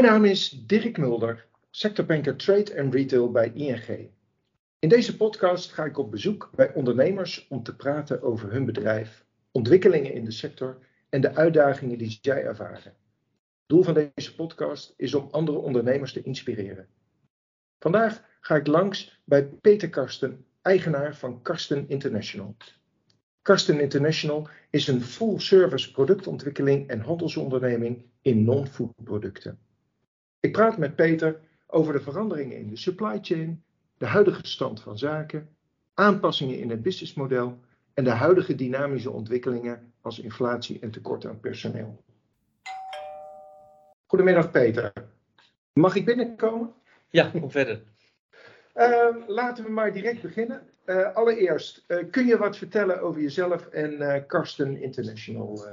Mijn naam is Dirk Mulder, sectorbanker Trade and Retail bij ING. In deze podcast ga ik op bezoek bij ondernemers om te praten over hun bedrijf, ontwikkelingen in de sector en de uitdagingen die zij ervaren. Doel van deze podcast is om andere ondernemers te inspireren. Vandaag ga ik langs bij Peter Karsten, eigenaar van Karsten International. Karsten International is een full-service productontwikkeling en handelsonderneming in non-food producten. Ik praat met Peter over de veranderingen in de supply chain, de huidige stand van zaken, aanpassingen in het businessmodel en de huidige dynamische ontwikkelingen als inflatie en tekort aan personeel. Goedemiddag Peter. Mag ik binnenkomen? Ja, kom verder. Uh, laten we maar direct beginnen. Uh, allereerst, uh, kun je wat vertellen over jezelf en Karsten International?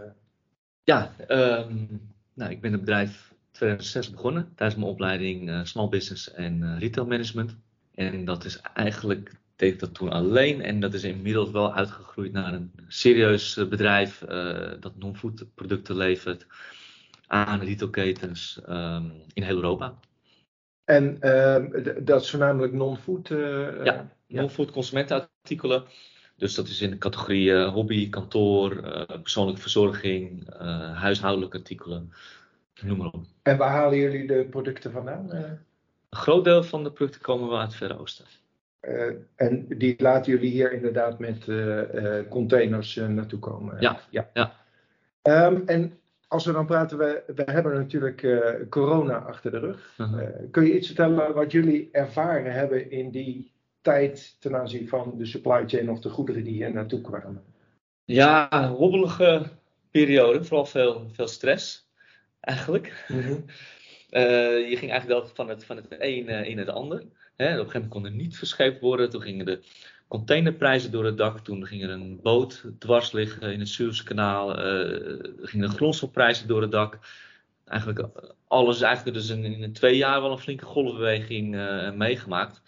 Ja, um, nou, ik ben het bedrijf 2006 begonnen tijdens mijn opleiding Small Business en Retail Management. En dat is eigenlijk, deed ik dat toen alleen en dat is inmiddels wel uitgegroeid naar een serieus bedrijf dat non-food producten levert aan retailketens um, in heel Europa. En uh, dat is voornamelijk non-food? Uh, ja, non-food consumentenartikelen. Dus dat is in de categorie uh, hobby, kantoor, uh, persoonlijke verzorging, huishoudelijke artikelen, noem maar op. En waar halen jullie de producten vandaan? Een groot deel van de producten komen wel uit het Verre Oosten. en die laten jullie hier inderdaad met containers naartoe komen? Ja, ja. ja. Um, en als we dan praten, we, we hebben natuurlijk uh, corona achter de rug. Uh -huh. uh, kun je iets vertellen wat jullie ervaren hebben in die tijd ten aanzien van de supply chain of de goederen die hier naartoe kwamen? Ja, een hobbelige periode, vooral veel, veel stress eigenlijk. Uh -huh. je ging eigenlijk van het, van het een in het ander. Hè? Op een gegeven moment kon er niet verscheept worden. Toen gingen de containerprijzen door het dak. Toen ging er een boot dwars liggen in het Suezkanaal. Uh, gingen de grondstofprijzen door het dak. Eigenlijk alles is eigenlijk dus in, in twee jaar wel een flinke golfbeweging uh, meegemaakt.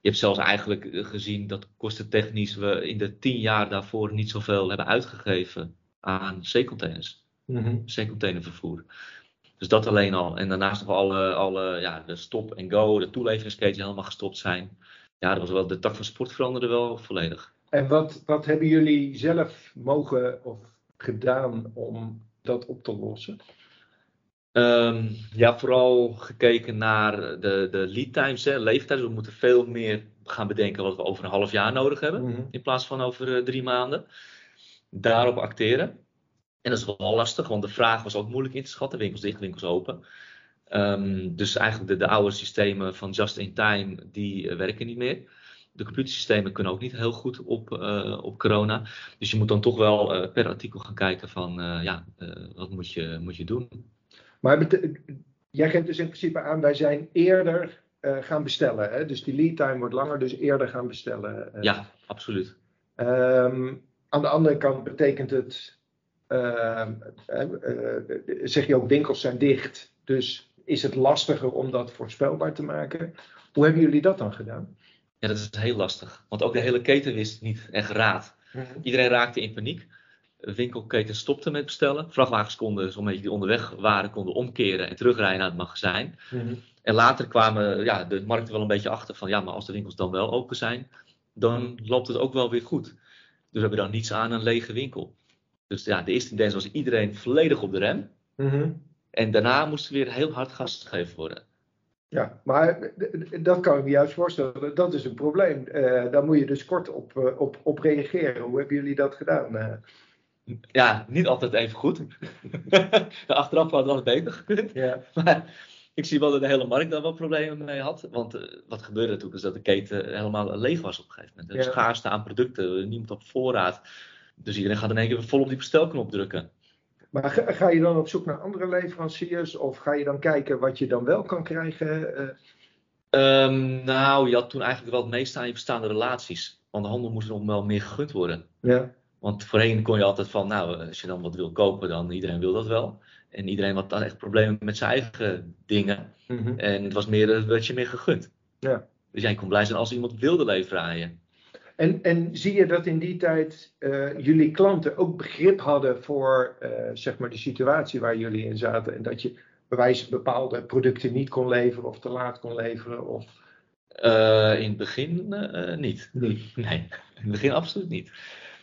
Je hebt zelfs eigenlijk gezien dat kostentechnisch we in de tien jaar daarvoor niet zoveel hebben uitgegeven aan zeecontainers. Mm -hmm. Zeecontainervervoer. Dus dat alleen al. En daarnaast nog alle, alle ja, de stop en go, de toeleveringsketen helemaal gestopt zijn ja, dat was wel, de tak van sport veranderde wel volledig. En wat, wat hebben jullie zelf mogen of gedaan om dat op te lossen? Um, ja, vooral gekeken naar de, de lead times, hè, leeftijden. We moeten veel meer gaan bedenken wat we over een half jaar nodig hebben, mm -hmm. in plaats van over uh, drie maanden. Daarop acteren. En dat is wel lastig, want de vraag was ook moeilijk in te schatten. Winkels dicht, winkels open. Um, dus eigenlijk de, de, oude systemen van just in time, die uh, werken niet meer. De computersystemen kunnen ook niet heel goed op, uh, op corona. Dus je moet dan toch wel uh, per artikel gaan kijken van, ja, wat moet je, moet je doen. Maar jij geeft dus in principe aan, wij zijn eerder gaan bestellen. Hè? Dus die lead time wordt langer, dus eerder gaan bestellen. ja, absoluut. Um, aan de andere kant betekent het, zeg je ook, winkels zijn dicht. Dus is het lastiger om dat voorspelbaar te maken. Hoe hebben jullie dat dan gedaan? Ja, dat is heel lastig. Want ook de hele keten wist niet echt raad. Mm -hmm. Iedereen raakte in paniek. De winkelketen stopte met bestellen. Vrachtwagens konden, zo'n beetje die onderweg waren, konden omkeren en terugrijden naar het magazijn. Mm -hmm. En later kwamen ja, de markten wel een beetje achter van ja, maar als de winkels dan wel open zijn, dan loopt het ook wel weer goed. Dus we hebben dan niets aan een lege winkel. Dus ja, de eerste tendens was iedereen volledig op de rem. Mm -hmm. En daarna moest er weer heel hard gas gegeven worden. Ja, maar dat kan ik me juist voorstellen. Dat is een probleem. Uh, daar moet je dus kort op, uh, op, op reageren. Hoe hebben jullie dat gedaan? Uh... Ja, niet altijd even goed. Achteraf had het wel beter gekund. Ja. Maar ik zie wel dat de hele markt daar wel problemen mee had. Want wat gebeurde toen? Is dat de keten helemaal leeg was op een gegeven moment. Er ja. schaarste aan producten, niemand op voorraad. Dus iedereen gaat in één keer vol op die bestelknop drukken. Maar ga, ga, je dan op zoek naar andere leveranciers of ga je dan kijken wat je dan wel kan krijgen? Uh... Um, nou, je had toen eigenlijk wel het meeste aan je bestaande relaties. Want de handel moest nog wel meer gegund worden. Ja. Want voorheen kon je altijd van, nou, als je dan wat wil kopen, dan iedereen wil dat wel. En iedereen had dan echt problemen met zijn eigen dingen. Mm -hmm. En het was meer, werd je meer gegund. Ja. Dus jij kon blij zijn als iemand wilde leveren aan je. En, en zie je dat in die tijd uh, jullie klanten ook begrip hadden voor uh, zeg maar de situatie waar jullie in zaten en dat je bewijs bepaalde producten niet kon leveren of te laat kon leveren? Of... Uh, in het begin niet. Niet? Nee, in het begin absoluut niet.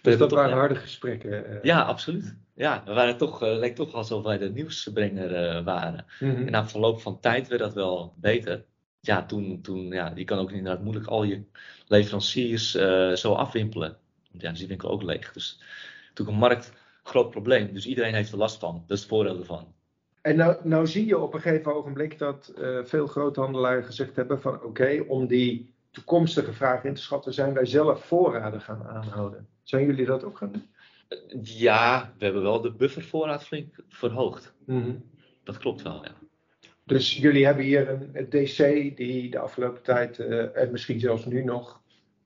Dus dat waren harde gesprekken? Ja, absoluut. Ja, we waren toch, leek toch alsof wij de nieuwsbrenger waren. Mm -hmm. En na verloop van tijd werd dat wel beter. Ja, toen, toen ja, je kan ook inderdaad moeilijk al je leveranciers zo afwimpelen. Want ja, dus die winkel ook leeg. Dus toen een markt groot probleem. Dus iedereen heeft er last van. Dat is het voordeel ervan. En nou, nou zie je op een gegeven ogenblik dat uh, veel groothandelaren gezegd hebben van oké, om die toekomstige vraag in te schatten, zijn wij zelf voorraden gaan aanhouden. Zijn jullie dat ook gaan doen? Ja, we hebben wel de buffervoorraad flink verhoogd. Mm -hmm. Dat klopt wel, ja. Dus jullie hebben hier een, DC die de afgelopen tijd, uh, en misschien zelfs nu nog,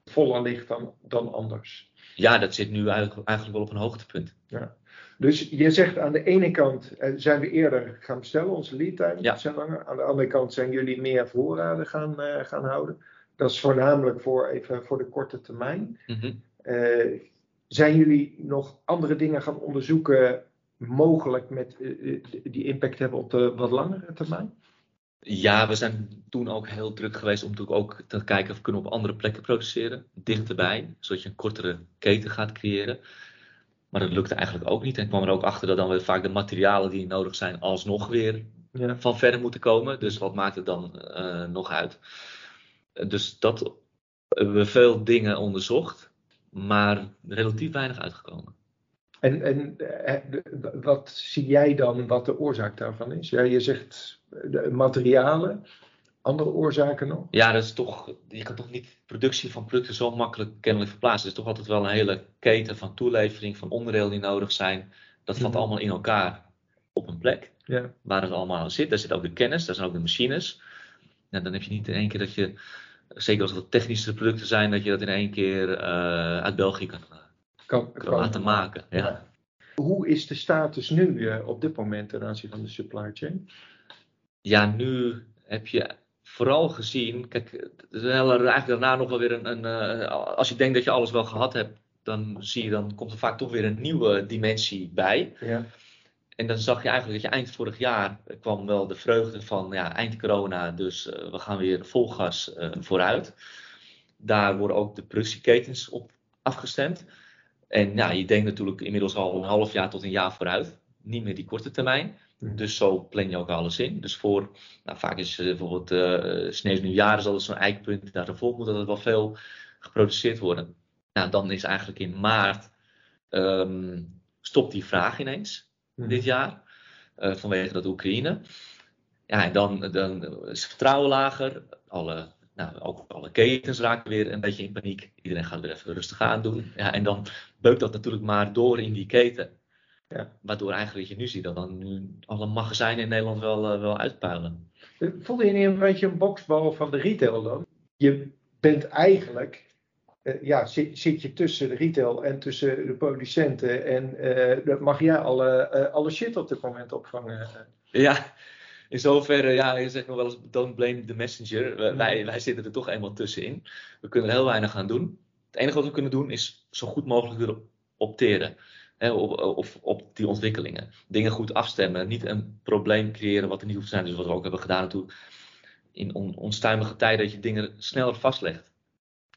voller ligt dan, dan anders. Ja, dat zit nu eigenlijk, eigenlijk wel op een hoogtepunt. Ja. Dus je zegt aan de ene kant eh, zijn we eerder gaan bestellen, onze lead time ja. zijn langer. Aan de andere kant zijn jullie meer voorraden gaan, uh, gaan houden. Dat is voornamelijk voor, even voor de korte termijn. Mm -hmm. uh, zijn jullie nog andere dingen gaan onderzoeken, mogelijk met die impact hebben op de wat langere termijn? Ja, we zijn toen ook heel druk geweest om natuurlijk ook te kijken of we kunnen op andere plekken produceren, dichterbij, zodat je een kortere keten gaat creëren. Maar dat lukte eigenlijk ook niet. En ik kwam er ook achter dat dan weer vaak de materialen die nodig zijn alsnog weer ja. van verder moeten komen. Dus wat maakt het dan uh, nog uit? Dus dat hebben we veel dingen onderzocht, maar relatief weinig uitgekomen. En, en wat zie jij dan wat de oorzaak daarvan is? Ja, je zegt de materialen, andere oorzaken nog? Ja, dat is toch, je kan toch niet productie van producten zo makkelijk kennelijk verplaatsen. Het is toch altijd wel een hele keten van toelevering, van onderdelen die nodig zijn. Dat valt Mhm. allemaal in elkaar op een plek Ja. waar het allemaal zit. Daar zit ook de kennis, daar zijn ook de machines. Ja, dan heb je niet in één keer dat je, zeker als het technische producten zijn, dat je dat in één keer eh, uit België kan, eh, Kan, kan laten maken. Ja. Hoe is de status nu eh, op dit moment ten aanzien van de supply chain? Ja, nu heb je vooral gezien, kijk, het is eigenlijk daarna nog wel weer een, een eh, als je denkt dat je alles wel gehad hebt, dan zie je, dan komt er vaak toch weer een nieuwe dimensie bij. Ja. En dan zag je eigenlijk dat je eind vorig jaar kwam wel de vreugde van ja, eind corona, dus eh, we gaan weer vol gas vooruit. Daar worden ook de productieketens op afgestemd. En ja, je denkt natuurlijk inmiddels al een half jaar tot een jaar vooruit. Niet meer die korte termijn. Mhm. Dus zo plan je ook alles in. Dus voor, nou, vaak is eh, bijvoorbeeld Sneeuws nieuwjaar is altijd zo'n eikpunt. Daarvoor moet er wel veel geproduceerd worden. Nou, dan is eigenlijk in maart ehm, stopt die vraag ineens Mhm. dit jaar. vanwege dat Oekraïne. Ja, en dan, dan is het vertrouwen lager. Alle, nou, ook alle ketens raken weer een beetje in paniek. Iedereen gaat weer even rustig aan doen. Ja, en dan beukt dat natuurlijk maar door in die keten. Ja. Waardoor eigenlijk je nu ziet, dat dan nu alle magazijnen in Nederland wel, eh, wel uitpuilen. Eh, Voelde je niet een beetje een boksbal van de retail dan? Je bent eigenlijk, eh, ja, zit, zit je tussen de retail en tussen de producenten en dan mag jij alle, alle shit op dit moment opvangen. Ja, in zoverre, ja, je zegt nog wel eens, don't blame the messenger. We- Mhm. Wij, wij zitten er toch eenmaal tussenin. We kunnen er heel weinig aan doen. Het enige wat we kunnen doen is zo goed mogelijk erop opteren. Hè, op, op, op die ontwikkelingen. Dingen goed afstemmen. Niet een probleem creëren wat er niet hoeft te zijn. Dus wat we ook hebben gedaan natuurlijk. In on, onstuimige tijden dat je dingen sneller vastlegt.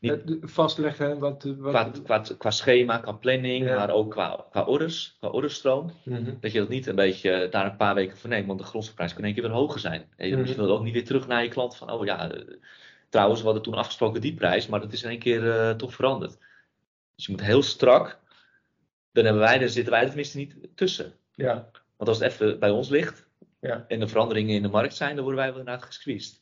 Niet- Eh, vastleggen wat... wat Qua, qua, qua schema, qua planning, Ja. maar ook qua, qua orders, qua orderstroom. Mhm. Dat je dat niet een beetje daar een paar weken voor neemt, want de grondstofprijs kan in één keer weer hoger zijn. En je, Mhm. je wil ook niet weer terug naar je klant van, oh ja, eh, trouwens, we hadden toen afgesproken die prijs, maar dat is in één keer eh, toch veranderd. Dus je moet heel strak, dan hebben wij, daar zitten wij er tenminste niet tussen. Ja, Want als het even bij ons ligt Ja. en de veranderingen in de markt zijn, dan worden wij wel inderdaad gesqueezed.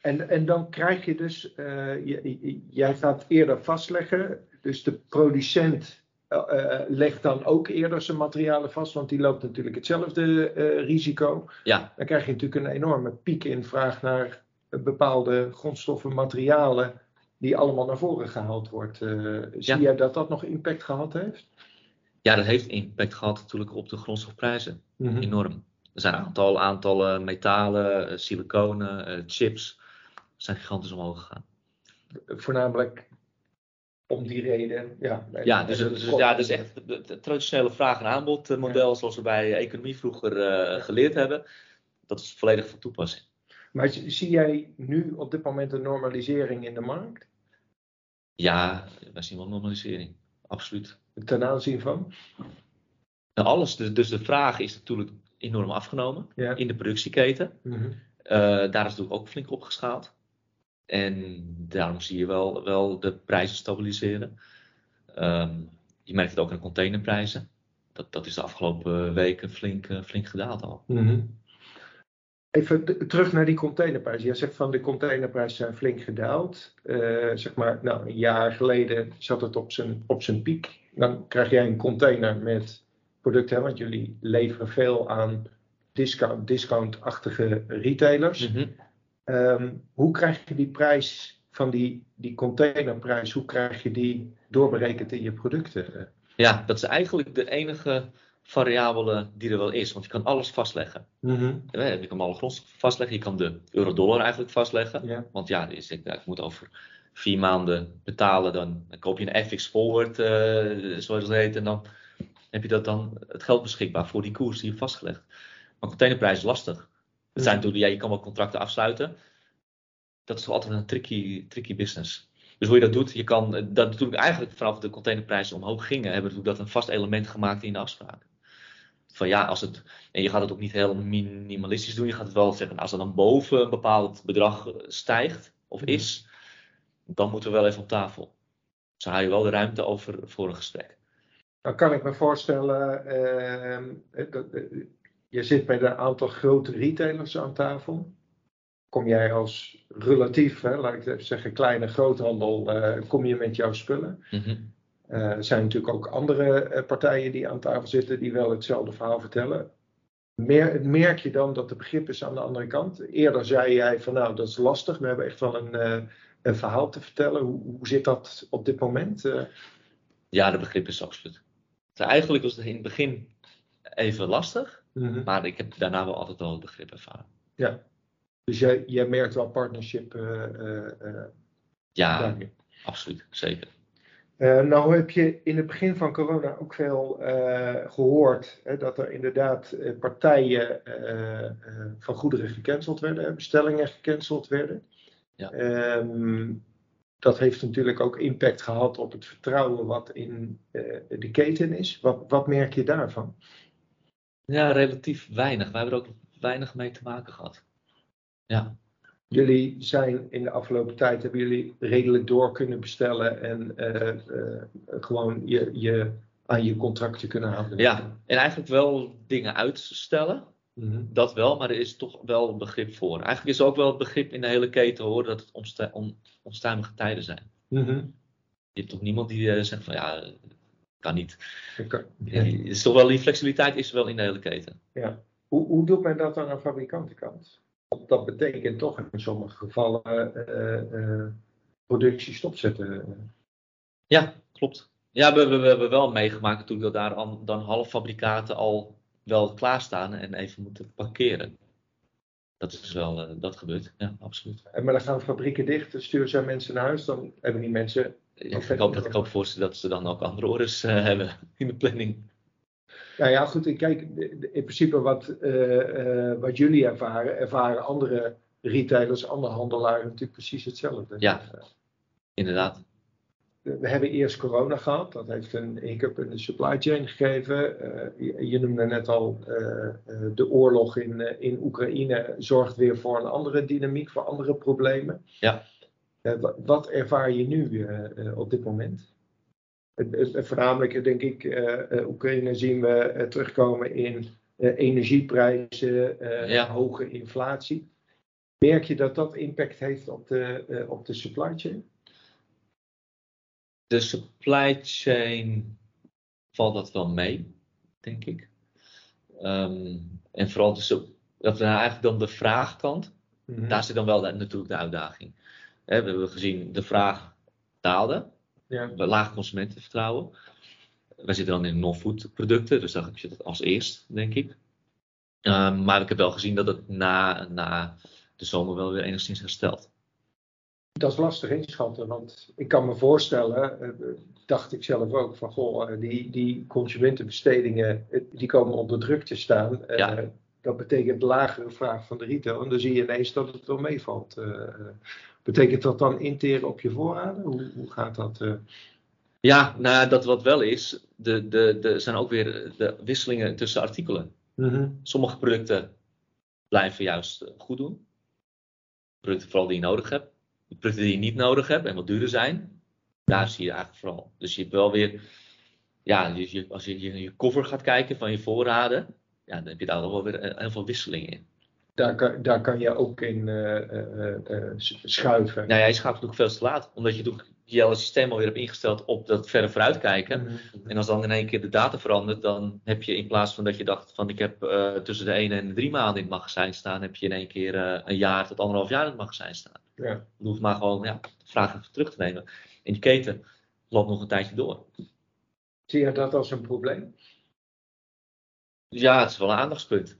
En, en dan krijg je dus, eh, je- jij gaat eerder vastleggen, dus de producent eh, eh, legt dan ook eerder zijn materialen vast, want die loopt natuurlijk hetzelfde risico. Ja, Dan krijg je natuurlijk een enorme piek in vraag naar bepaalde grondstoffen, materialen, die allemaal naar voren gehaald wordt. Zie Ja. jij dat dat nog impact gehad heeft? ja, dat heeft impact gehad natuurlijk op de grondstofprijzen. Mhm. Enorm. Er zijn een aantal, aantallen metalen, siliconen, chips, zijn gigantisch omhoog gegaan. Voornamelijk om die reden. Ja, Ja, dus, dus, ja, is echt het traditionele vraag- en aanbodmodel zoals we bij economie vroeger eh, geleerd hebben. dat is volledig van toepassing. Maar zie jij nu op dit moment een normalisering in de markt? Ja, wij zien wel normalisering. Absoluut. Ten aanzien van? Nou, alles. Dus, dus de vraag is natuurlijk enorm afgenomen in de productieketen. Mhm. Eh, daar is natuurlijk ook flink opgeschaald. En daarom zie je wel, wel de prijzen stabiliseren. Ehm, je merkt het ook in de containerprijzen. Dat, dat is de afgelopen weken flink, eh, flink gedaald al. Mhm. Even terug naar die containerprijzen. Jij zegt van de containerprijzen zijn flink gedaald. Uh, zeg maar, nou, een jaar geleden zat het op zijn, op zijn piek. Dan krijg jij een container met producten, want jullie leveren veel aan discount, discount-achtige retailers. Mhm. Ehm, hoe krijg je die prijs van die, die containerprijs, hoe krijg je die doorberekend in je producten? Ja, dat is eigenlijk de enige variabele die er wel is. Want je kan alles vastleggen. Mm Je kan alle grondstoffen vastleggen. Je kan de euro-dollar eigenlijk vastleggen. Want ja, zegt, ik moet over vier maanden betalen. Dan, dan koop je een FX forward, uh, zoals het heet. En dan heb je dat dan het geld beschikbaar voor die koers die je hebt vastgelegd. Maar containerprijs is lastig. Zijn natuurlijk, ja, je kan wel contracten afsluiten. Dat is toch altijd een tricky, tricky business. Dus hoe je dat doet, je kan, dat natuurlijk eigenlijk vanaf de containerprijzen omhoog gingen, hebben we dat een vast element gemaakt in de afspraak. Van ja, als het, en je gaat het ook niet heel minimalistisch doen, je gaat het wel zeggen, als het dan boven een bepaald bedrag stijgt of is, dan moeten we wel even op tafel. Dus dan haal je wel de ruimte over voor een gesprek. Dan kan ik me voorstellen, uh, dat, je zit bij een aantal grote retailers aan tafel. Kom jij als relatief, hè, laat ik even zeggen, kleine groothandel, uh, kom je met jouw spullen. Mm er zijn natuurlijk ook andere partijen die aan tafel zitten die wel hetzelfde verhaal vertellen. Mer merk je dan dat de begrip is aan de andere kant? Eerder zei jij van nou, dat is lastig, we hebben echt wel een, een verhaal te vertellen. Hoe, hoe zit dat op dit moment? Ja, de begrip is absoluut. Eigenlijk was het in het begin even lastig. Mhm. Maar ik heb daarna wel altijd wel het begrip ervaren. Ja, dus jij, jij merkt wel partnership. Uh, ja, daarin. absoluut, zeker. nou heb je in het begin van corona ook veel gehoord hè, dat er inderdaad partijen van goederen gecanceld werden, bestellingen gecanceld werden. Ja. Ehm, dat heeft natuurlijk ook impact gehad op het vertrouwen wat in de keten is. Wat, wat merk je daarvan? Ja, relatief weinig. Wij hebben er ook weinig mee te maken gehad. Ja. Jullie zijn in de afgelopen tijd, hebben jullie redelijk door kunnen bestellen en uh, uh, gewoon je, je, aan je contracten kunnen houden? Ja, en eigenlijk wel dingen uitstellen. Mm -hmm. Dat wel, maar er is toch wel een begrip voor. Eigenlijk is er ook wel het begrip in de hele keten hoor, dat het onstu on, onstuimige tijden zijn. Mm -hmm. Je hebt toch niemand die uh, zegt van ja, kan niet. Kan, ja. is toch wel, die flexibiliteit is er wel in de hele keten. Ja. Hoe, hoe doet men dat aan de fabrikantenkant? Dat betekent toch in sommige gevallen uh, uh, productie stopzetten. Ja, klopt. Ja, we, we, we, hebben wel meegemaakt natuurlijk dat daar al, dan halffabrikaten al wel klaarstaan en even moeten parkeren. Dat is wel, uh, dat gebeurt, ja, absoluut. En maar dan gaan fabrieken dicht, dan sturen ze mensen naar huis, dan hebben die mensen ik hoop dat ik ook voorstel dat ze dan ook andere orders uh, hebben in de planning. Nou ja, goed. Kijk, in principe wat, uh, uh, wat jullie ervaren, ervaren andere retailers, andere handelaren natuurlijk precies hetzelfde. Ja, inderdaad. We hebben eerst corona gehad. Dat heeft een hiccup in de supply chain gegeven. Je, je, noemde net al, de oorlog in, in Oekraïne zorgt weer voor een andere dynamiek, voor andere problemen. Ja. Wat ervaar je nu uh, uh, op dit moment? voornamelijk, denk ik, Oekraïne zien we terugkomen in energieprijzen, ja. hoge inflatie. Merk je dat dat impact heeft op de, op de supply chain? De supply chain valt dat wel mee, denk ik. Um, en vooral de, dat eigenlijk dan de vraagkant. Mhm. Mm -hmm. Daar zit dan wel de, natuurlijk de uitdaging. We hebben gezien, de vraag daalde. Ja. Laag consumentenvertrouwen. Wij zitten dan in non-food producten, dus daar zit het als eerst, denk ik. Um, maar ik heb wel gezien dat het na, na de zomer wel weer enigszins herstelt. Dat is lastig inschatten, want ik kan me voorstellen, uh, dacht ik zelf ook, van goh, uh, die, die consumentenbestedingen, uh, die komen onder druk te staan. Ja. dat betekent lagere vraag van de retail. En dan zie je ineens dat het wel meevalt. Uh, betekent dat dan interen op je voorraden? Hoe, hoe gaat dat? Uh... Ja, nou, dat wat wel is, de, de, de zijn ook weer de wisselingen tussen artikelen. Mm Sommige producten blijven juist goed doen. Producten vooral die je nodig hebt. De producten die je niet nodig hebt en wat duurder zijn, daar zie je eigenlijk vooral. Dus je hebt wel weer, ja, je, als je in je cover gaat kijken van je voorraden, ja, dan heb je daar wel weer heel veel wisselingen in. Daar kan, daar kan je ook in uh, schuiven. Nou ja, je schuift natuurlijk veel te laat, omdat je natuurlijk je hele systeem alweer hebt ingesteld op dat verder vooruitkijken. Mm En als dan in één keer de data verandert, dan heb je in plaats van dat je dacht van ik heb tussen de 1 en de 3 maanden in het magazijn staan, heb je in één keer een jaar tot anderhalf jaar in het magazijn staan. Ja. Je hoeft maar gewoon ja, even terug te nemen. En die keten loopt nog een tijdje door. Zie je dat als een probleem? Ja, het is wel een aandachtspunt.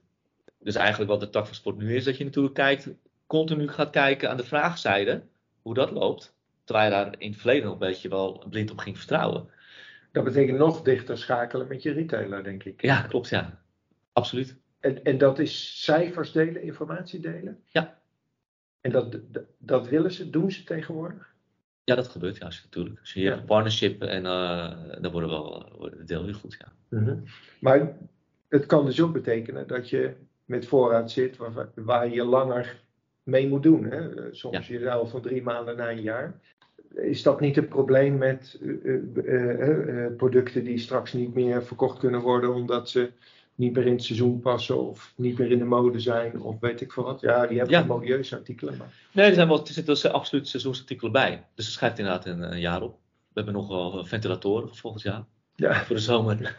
Dus eigenlijk wat de tak van sport nu is, dat je natuurlijk kijkt, continu gaat kijken aan de vraagzijde, hoe dat loopt. Terwijl je daar in het verleden nog een beetje wel blind op ging vertrouwen. Dat betekent nog dichter schakelen met je retailer, denk ik. Ja, klopt, ja. Absoluut. En, en dat is cijfers delen, informatie delen? Ja. En dat, dat, willen ze, doen ze tegenwoordig? Ja, dat gebeurt juist natuurlijk. Dus je hebt een partnership en uh, dan worden wel worden deel je goed, ja. Mm Maar het kan dus ook betekenen dat je met voorraad zit waar, waar je langer mee moet doen. Hè? Soms ja. je al van drie maanden naar een jaar. Is dat niet het probleem met uh, producten die straks niet meer verkocht kunnen worden omdat ze niet meer in het seizoen passen of niet meer in de mode zijn of weet ik veel wat. Ja, die hebben ja. modieuze artikelen. Maar... Nee, er, zijn wel, er zitten dus absoluut seizoensartikelen bij. Dus er schrijft inderdaad een, een, jaar op. We hebben nog wel ventilatoren volgend jaar. Ja. Voor de zomer.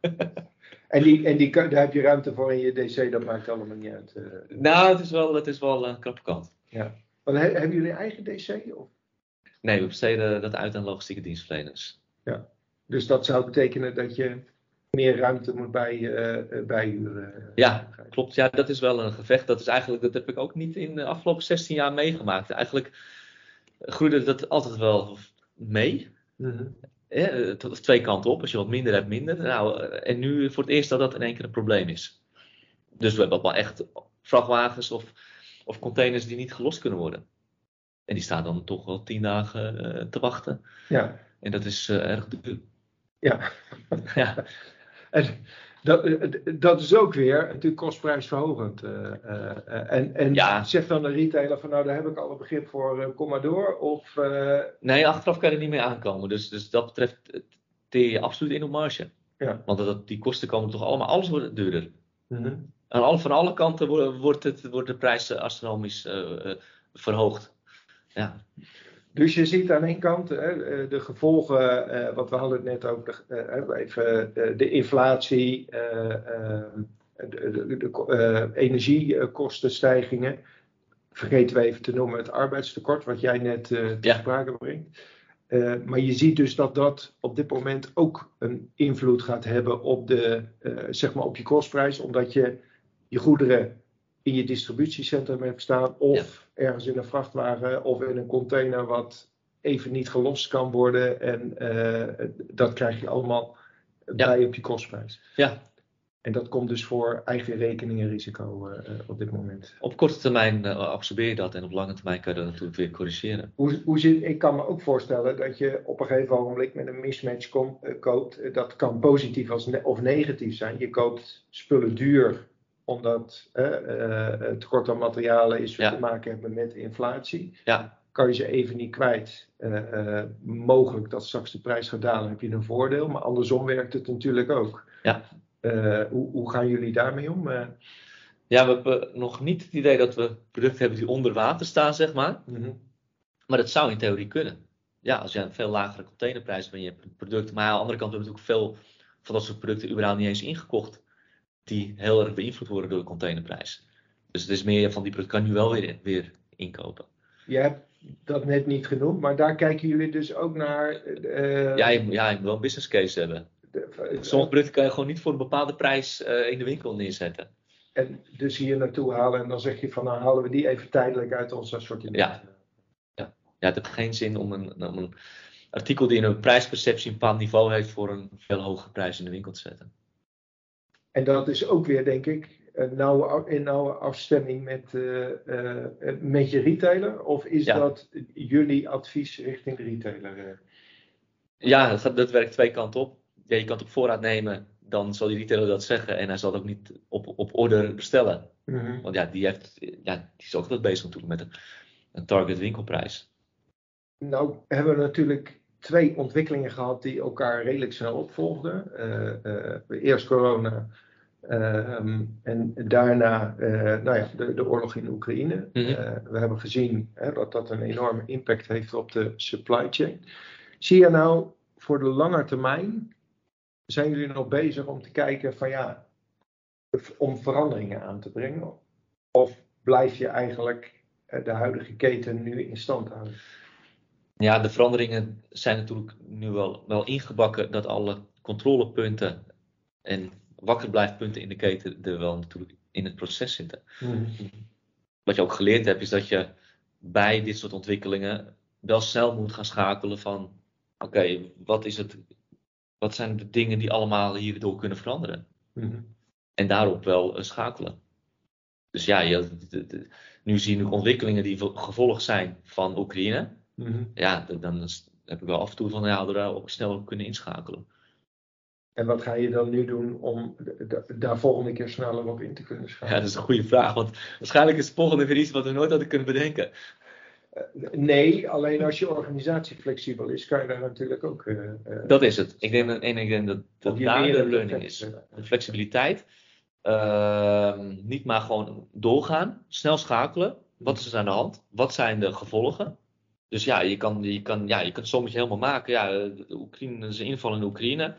en die, en die, daar heb je ruimte voor in je DC, dat maakt allemaal niet uit. Uh... Nou, het is wel, het is wel een krappe kant. Ja. Want, hebben jullie een eigen DC? Of? Nee, we besteden dat uit aan logistieke dienstverleners. Ja. Dus dat zou betekenen dat je meer ruimte moet bij, uh, bijhuren. Ja, klopt. Ja, dat is wel een gevecht. Dat is eigenlijk, dat heb ik ook niet in de afgelopen 16 jaar meegemaakt. Eigenlijk groeide dat altijd wel mee. Mm -hmm. Tot twee kanten op. Als je wat minder hebt, minder. Nou, en nu voor het eerst dat dat in één keer een probleem is. Dus we hebben wel echt vrachtwagens of, of containers die niet gelost kunnen worden. En die staan dan toch wel tien dagen te wachten. Ja. En dat is erg duur. Ja. ja. En dat, eh, dat is ook weer natuurlijk kostprijsverhogend. Uh, en en ja. zegt dan de retailer van nou daar heb ik al een begrip voor, kom maar door. Of, Nee, achteraf kan je er niet mee aankomen. Dus, dus dat betreft teer je absoluut in op marge. Ja. Want dat, die kosten komen toch allemaal, alles wordt duurder. Mm En al, van alle kanten wordt, het, wordt de prijs astronomisch verhoogd. Ja. Dus je ziet aan één kant hè, eh, de gevolgen, uh, wat we hadden het net over, de, uh, even, de inflatie, de, de, de energiekostenstijgingen. Vergeten we even te noemen het arbeidstekort, wat jij net ter ja. sprake brengt. maar je ziet dus dat dat op dit moment ook een invloed gaat hebben op, de, zeg maar op je kostprijs, omdat je je goederen in je distributiecentrum hebt staan of ergens in een vrachtwagen of in een container wat even niet gelost kan worden. En uh, dat krijg je allemaal bij op je kostprijs. Ja. En dat komt dus voor eigen rekening en risico uh, op dit moment. Op korte termijn uh, absorbeer je dat en op lange termijn kan je dat natuurlijk weer corrigeren. Hoe, hoe zit, ik kan me ook voorstellen dat je op een gegeven moment met een mismatch kom, koopt. dat kan positief als ne of negatief zijn. Je koopt spullen duur omdat het tekort aan materialen is ja. te maken hebben met inflatie. Ja. Kan je ze even niet kwijt. Uh, mogelijk dat straks de prijs gaat dalen, heb je een voordeel. Maar andersom werkt het natuurlijk ook. Ja. Hoe, hoe, gaan jullie daarmee om? Ja, we hebben nog niet het idee dat we producten hebben die onder water staan, zeg maar. Mm -hmm. Maar dat zou in theorie kunnen. Ja, als je een veel lagere containerprijs hebt, je hebt een product. Maar aan de andere kant hebben we natuurlijk veel van dat soort producten überhaupt niet eens ingekocht die heel erg beïnvloed worden door de containerprijs. Dus het is meer van die product kan nu wel weer, weer inkopen. Je hebt dat net niet genoemd, maar daar kijken jullie dus ook naar. Uh, ja, je, ja, je moet wel een business case hebben. De, Sommige producten kan je gewoon niet voor een bepaalde prijs uh, in de winkel neerzetten. En dus hier naartoe halen en dan zeg je van nou halen we die even tijdelijk uit ons assortiment. Ja, ja. ja het heeft geen zin om een, om een artikel die een prijsperceptie een bepaald niveau heeft voor een veel hogere prijs in de winkel te zetten. En dat is ook weer, denk ik, nauwe, in nauwe afstemming met, met je retailer? Of is dat jullie advies richting de retailer? Ja, dat, gaat, dat werkt twee kanten op. Ja, je kan het op voorraad nemen, dan zal die retailer dat zeggen en hij zal het ook niet op, op order bestellen. Mhm. Want ja die, heeft, ja, die is ook wat bezig natuurlijk met een, een target winkelprijs. Nou, hebben we natuurlijk twee ontwikkelingen gehad die elkaar redelijk snel opvolgden. Uh, uh, eerst corona ehm, en daarna nou ja, de, de, oorlog in Oekraïne. Mhm. we hebben gezien hè, dat dat een enorme impact heeft op de supply chain. Zie je nou voor de lange termijn, zijn jullie nog bezig om te kijken van ja, om veranderingen aan te brengen? Of blijf je eigenlijk de huidige keten nu in stand houden? Ja, de veranderingen zijn natuurlijk nu wel, wel ingebakken dat alle controlepunten en wakkerblijfpunten in de keten er wel natuurlijk in het proces zitten. Mhm. Wat je ook geleerd hebt, is dat je bij dit soort ontwikkelingen wel snel moet gaan schakelen van oké, wat is het, wat zijn de dingen die allemaal hierdoor kunnen veranderen? Mhm. En daarop wel uh, schakelen. Dus ja, je, nu zie je ontwikkelingen die gevolg zijn van Oekraïne. Mhm. Ja, dan heb ik wel af en toe van ja, er ook snel op kunnen inschakelen. En wat ga je dan nu doen om daar volgende keer sneller op in te kunnen schakelen? Ja, dat is een goede vraag, want waarschijnlijk is het volgende weer iets wat we nooit hadden kunnen bedenken. Eh, nee, alleen als je organisatie flexibel is, kan je daar natuurlijk ook. Uh, dat is het. Ik denk, en ik denk dat, dat daar de learning is. De flexibiliteit. Ehm, niet maar gewoon doorgaan, snel schakelen. Wat is er aan de hand? Wat zijn de gevolgen? Dus ja, je kan, je kan, ja, je kan het sommetje helemaal maken. Ja, de Oekraïne, zijn inval in Oekraïne.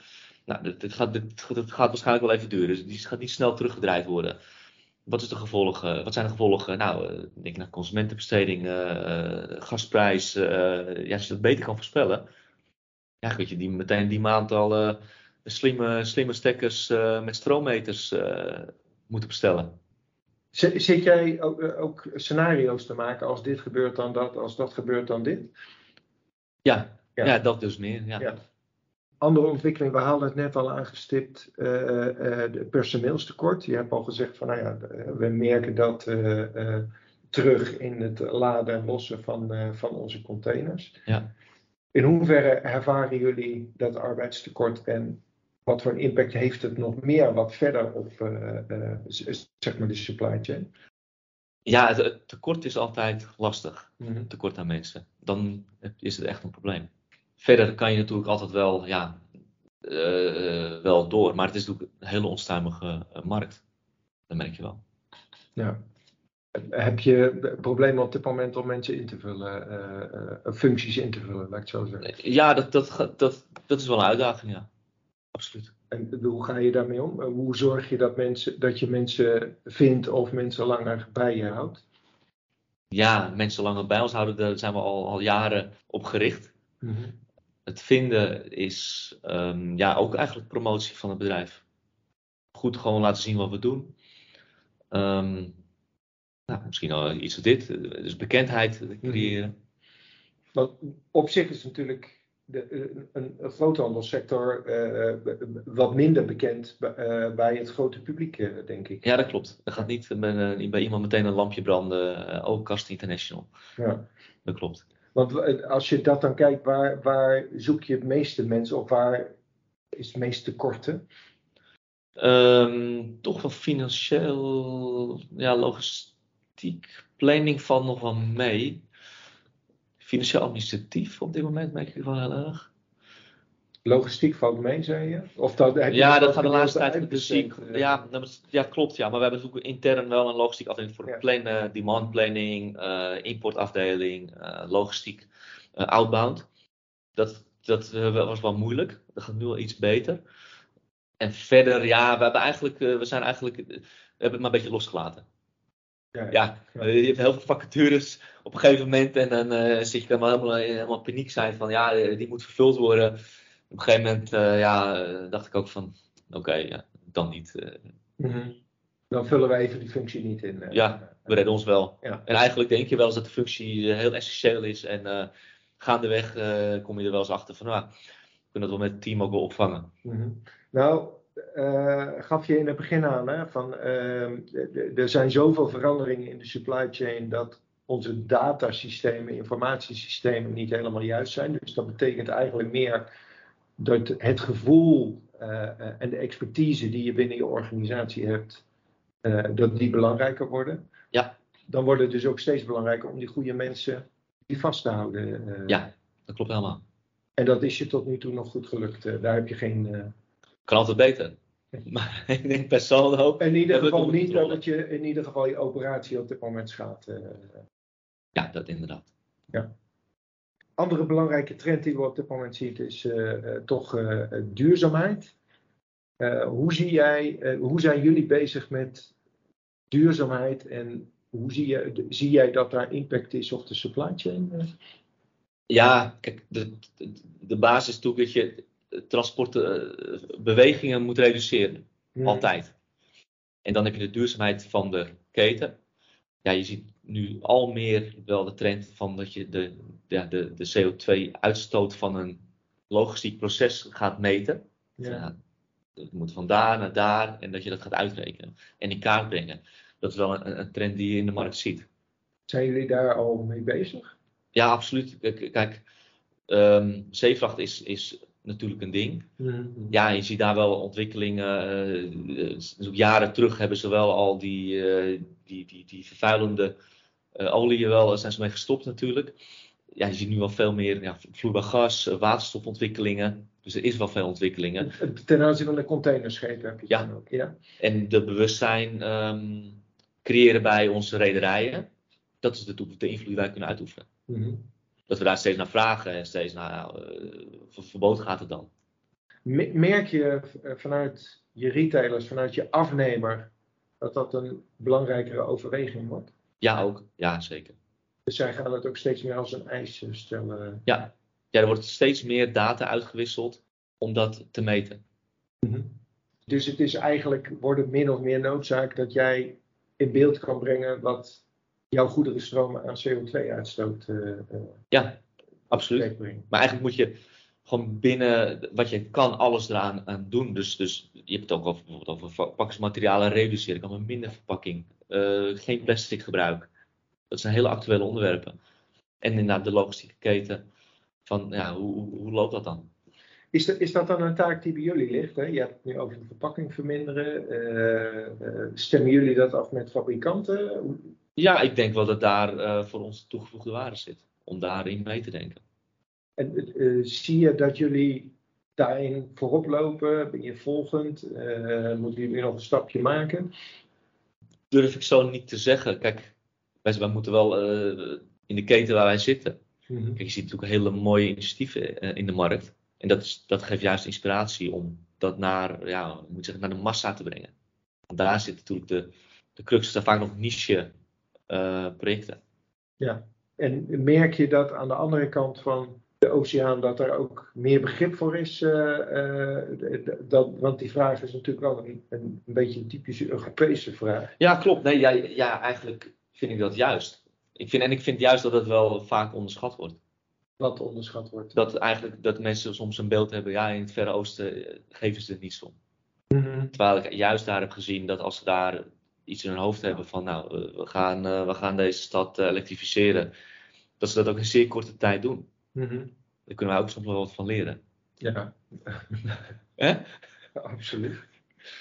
Nou, dit, gaat, dit, gaat waarschijnlijk wel even duren. Dus die gaat niet snel teruggedraaid worden. Wat, is de gevolgen, wat zijn de gevolgen? Nou, uh, denk naar consumentenbesteding, uh, gasprijs. Uh, ja, als je dat beter kan voorspellen. Ja, weet je, die, meteen die maand al slimme, slimme stekkers met stroommeters moeten bestellen. Zit jij ook, ook, scenario's te maken als dit gebeurt dan dat, als dat gebeurt dan dit? Ja, ja. ja dat dus meer. Ja. ja. Andere ontwikkeling, we hadden het net al aangestipt, uh, uh, personeelstekort. Je hebt al gezegd van, nou ja, we merken dat uh, terug in het laden en lossen van, van onze containers. Ja. In hoeverre ervaren jullie dat arbeidstekort en wat voor een impact heeft het nog meer wat verder op zeg maar de supply chain? Ja, het, tekort is altijd lastig. Mm Tekort aan mensen. Dan is het echt een probleem. Verder kan je natuurlijk altijd wel, ja, uh, wel door. Maar het is natuurlijk een hele onstuimige markt. Dat merk je wel. Ja. Heb je problemen op dit moment om mensen in te vullen, uh, functies in te vullen, laat ik zo zeggen? Ja, dat, dat, dat, dat is wel een uitdaging, ja. Absoluut. En hoe ga je daarmee om? Hoe zorg je dat, mensen, dat je mensen vindt of mensen langer bij je houdt? Ja, mensen langer bij ons houden, daar zijn we al, al jaren op gericht. Mm het vinden is um, ja, ook eigenlijk promotie van het bedrijf. Goed gewoon laten zien wat we doen. Um, nou, misschien al iets van dit, dus bekendheid mhm. creëren. Want op zich is natuurlijk de, een, een groothandelssector uh, wat minder bekend bij, uh, bij het grote publiek, uh, denk ik. Ja, dat klopt. Er gaat niet bij, bij iemand meteen een lampje branden, ook Cast International. Ja. Dat klopt. Want als je dat dan kijkt, waar, waar zoek je het meeste mensen op? Waar is het meeste tekorten? Um, toch wel financieel, ja, logistiek, planning valt nog wel mee. Financieel administratief op dit moment merk ik wel heel erg. Logistiek valt mee, zei je? Of dat, heb je ja, dat gaat de laatste tijd met de uh, ja, ja, klopt. Ja. Maar we hebben natuurlijk intern wel een logistiek afdeling voor ja. plannen, demand planning, uh, importafdeling, uh, logistiek, outbound. Dat, dat was wel moeilijk. Dat gaat nu wel iets beter. En verder, ja, we, hebben eigenlijk, we zijn eigenlijk, we hebben het maar een beetje losgelaten. Ja, ja, je hebt heel veel vacatures op een gegeven moment en dan zit je dan helemaal, helemaal paniek zijn van ja, die moet vervuld worden op een gegeven moment uh, ja, dacht ik ook van, oké, ja, dan niet. Mm -hmm. Dan vullen we even die functie niet in. Uh, ja, we redden ons wel. Ja. En eigenlijk denk je wel eens dat de functie heel essentieel is. En gaandeweg kom je er wel eens achter van, nou, we kunnen dat wel met het team ook wel opvangen. Mm -hmm. Nou, uh, gaf je in het begin aan, hè, van, uh, er zijn zoveel veranderingen in de supply chain dat onze datasystemen, informatiesystemen niet helemaal juist zijn. Dus dat betekent eigenlijk meer dat het gevoel uh, en de expertise die je binnen je organisatie hebt, dat die belangrijker worden. Ja. Dan wordt het dus ook steeds belangrijker om die goede mensen die vast te houden. ja, dat klopt helemaal. En dat is je tot nu toe nog goed gelukt. daar heb je geen kan altijd beter. Maar ik denk per saldo. In ieder geval niet dat je in ieder geval je operatie op dit moment schaadt. Uh, ja, dat inderdaad. Ja. Andere belangrijke trend die we op dit moment zien is uh, uh, toch duurzaamheid. hoe, zie jij, hoe zijn jullie bezig met duurzaamheid en hoe zie, je, zie jij dat daar impact is op de supply chain? Ja, kijk, de, de, de basis is natuurlijk dat je transportbewegingen moet reduceren. Hmm. Altijd. En dan heb je de duurzaamheid van de keten. Ja, je ziet nu al meer wel de trend van dat je de, ja, de, de CO2-uitstoot van een logistiek proces gaat meten. Ja. ja. het moet van daar naar daar en dat je dat gaat uitrekenen en in kaart brengen. Dat is wel een, een trend die je in de markt ziet. Zijn jullie daar al mee bezig? Ja, absoluut. Kijk, um, zeevracht is, is natuurlijk een ding. Mhm. Ja, je ziet daar wel ontwikkelingen. Uh, jaren terug hebben ze wel al die, uh, die, die, die vervuilende oliën wel, zijn ze mee gestopt natuurlijk. Ja, je ziet nu wel veel meer ja, vloeibaar gas, waterstofontwikkelingen. Dus er is wel veel ontwikkelingen. Ten aanzien van de containerschepen heb je ja. ook. Ja. En de bewustzijn um, creëren bij onze rederijen. Dat is de, de invloed die wij kunnen uitoefenen. Mm dat we daar steeds naar vragen en steeds naar nou, verboden gaat het dan. Merk je eh, vanuit je retailers, vanuit je afnemer, dat dat een belangrijkere overweging wordt? Ja, ook. Ja, zeker. Dus zij gaan het ook steeds meer als een eis stellen? Ja. ja, er wordt steeds meer data uitgewisseld om dat te meten. Mhm. Dus het is eigenlijk, wordt het min of meer noodzaak dat jij in beeld kan brengen wat jouw goederenstromen aan CO2-uitstoot uh, eh, eh, Ja, absoluut. Maar eigenlijk moet je gewoon binnen wat je kan alles eraan aan doen. Dus, dus je hebt het ook over, bijvoorbeeld over verpakkingsmaterialen reduceren. Kan met minder verpakking. Uh, geen plastic gebruik. Dat zijn hele actuele onderwerpen. En inderdaad de logistieke keten. Van ja, hoe, hoe loopt dat dan? Is dat, is dat dan een taak die bij jullie ligt? Hè? Je hebt het nu over de verpakking verminderen. Uh, stemmen jullie dat af met fabrikanten? Ja, ik denk wel dat daar uh, voor ons toegevoegde waarde zit. Om daarin mee te denken. En uh, zie je dat jullie daarin voorop lopen? Ben je volgend? Uh, moeten jullie nog een stapje maken? Durf ik zo niet te zeggen. Kijk, wij, wij moeten wel in de keten waar wij zitten. Mm -hmm. Kijk, je ziet natuurlijk hele mooie initiatieven in de markt. En dat, is, dat geeft juist inspiratie om dat naar, ja, moet zeggen, naar de massa te brengen. Want daar zit natuurlijk de, de crux. Er vaak nog niche projecten. Ja, en merk je dat aan de andere kant van de oceaan dat er ook meer begrip voor is? Uh, dat, want die vraag is natuurlijk wel een, een, beetje een typische Europese vraag. Ja, klopt. Nee, ja, ja, eigenlijk vind ik dat juist. Ik vind, en ik vind juist dat het wel vaak onderschat wordt. Wat onderschat wordt? Dat eigenlijk dat mensen soms een beeld hebben, ja, in het Verre Oosten geven ze het niet om. Mm Terwijl ik juist daar heb gezien dat als ze daar iets in hun hoofd hebben van nou, we gaan, uh, we gaan deze stad uh, elektrificeren. Dat ze dat ook in zeer korte tijd doen. Mm -hmm. Daar kunnen wij ook soms wel wat van leren. Ja, absoluut.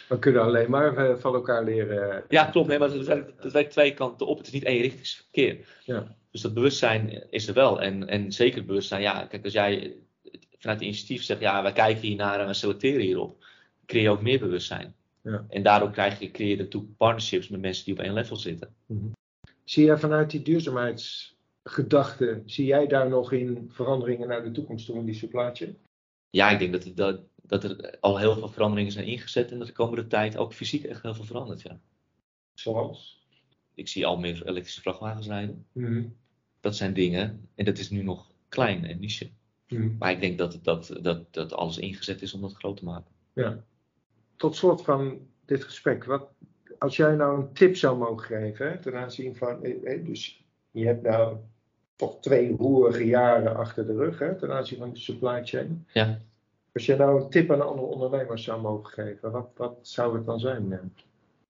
We kunnen alleen maar van elkaar leren. Ja, klopt. Nee, maar het werkt, het werkt twee kanten op. Het is niet eenrichtingsverkeer. Ja. Dus dat bewustzijn is er wel. En, en zeker het bewustzijn, ja, kijk, als jij vanuit het initiatief zegt, ja, wij kijken hier naar en we selecteren hierop, creëer je ook meer bewustzijn. Ja. En daardoor krijg je, creëer je natuurlijk partnerships met mensen die op één level zitten. Mhm. Zie jij vanuit die duurzaamheidsgedachte, zie jij daar nog in veranderingen naar de toekomst toe in die supply chain? Ja, ik denk dat, dat, dat er al heel veel veranderingen zijn ingezet en dat de komende tijd ook fysiek echt heel veel verandert. Ja. Zoals? Ik zie al meer elektrische vrachtwagens rijden. Mhm. Dat zijn dingen en dat is nu nog klein en niche. Mhm. Maar ik denk dat, dat, dat, dat alles ingezet is om dat groot te maken. Ja tot slot van dit gesprek, wat, als jij nou een tip zou mogen geven hè, ten aanzien van, eh, eh, dus je hebt nou toch twee roerige jaren achter de rug hè, ten aanzien van de supply chain. Ja. Als je nou een tip aan andere ondernemers zou mogen geven, wat, wat zou het dan zijn?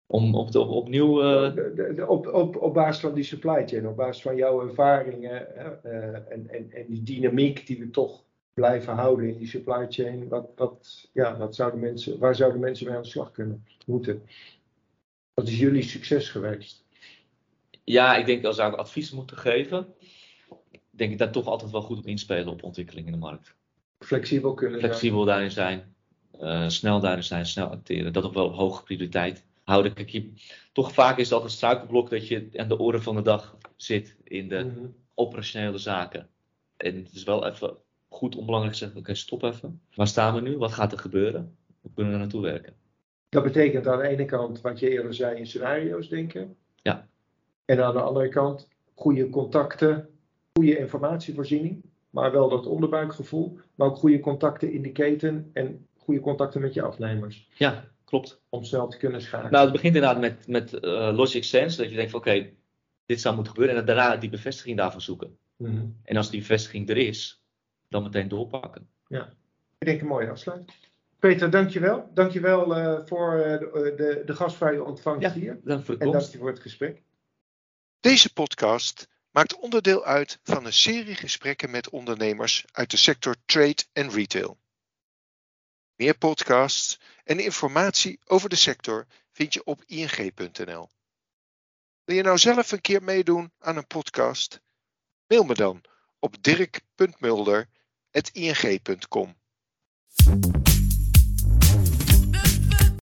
Om op de, opnieuw. Uh... De, de, op, op, op basis van die supply chain, op basis van jouw ervaringen uh, en, en, en die dynamiek die we toch blijven houden in die supply chain, wat, wat, ja, wat zouden mensen, waar zouden mensen mee aan de slag kunnen moeten? Wat is jullie succes geweest? Ja, ik denk als ik advies moeten geven, denk ik daar toch altijd wel goed op inspelen op ontwikkeling in de markt. Flexibel kunnen Flexibel daarin zijn, uh, snel daarin zijn, snel acteren. Dat ook wel op hoge prioriteit houden. Kijk, je, toch vaak is dat een struikelblok dat je aan de orde van de dag zit in de mhm. operationele zaken. En het is wel even goed onbelangrijk te zeggen, oké, stop even. Waar staan we nu? Wat gaat er gebeuren? Hoe kunnen we er naartoe werken? Dat betekent aan de ene kant, wat je eerder zei, in scenario's denken. Ja. En aan de andere kant, goede contacten, goede informatievoorziening, maar wel dat onderbuikgevoel. Maar ook goede contacten in de keten en goede contacten met je afnemers. Ja, klopt. Om snel te kunnen schakelen. Nou, het begint inderdaad met, met uh, logic sense, dat je denkt van oké, dit zou moeten gebeuren. En daarna die bevestiging daarvan zoeken. Mhm. En als die bevestiging er is, dan meteen doorpakken. Ja, ik denk een mooie afsluiting. Peter, dankjewel. Dankjewel uh, voor uh, de, de, de gastvrije ontvangst ja, hier. Dank voor en komst. dank je voor het gesprek. Deze podcast maakt onderdeel uit van een serie gesprekken met ondernemers uit de sector trade en retail. Meer podcasts en informatie over de sector vind je op ing.nl. Wil je nou zelf een keer meedoen aan een podcast? Mail me dan op dirk.mulder.ing.com.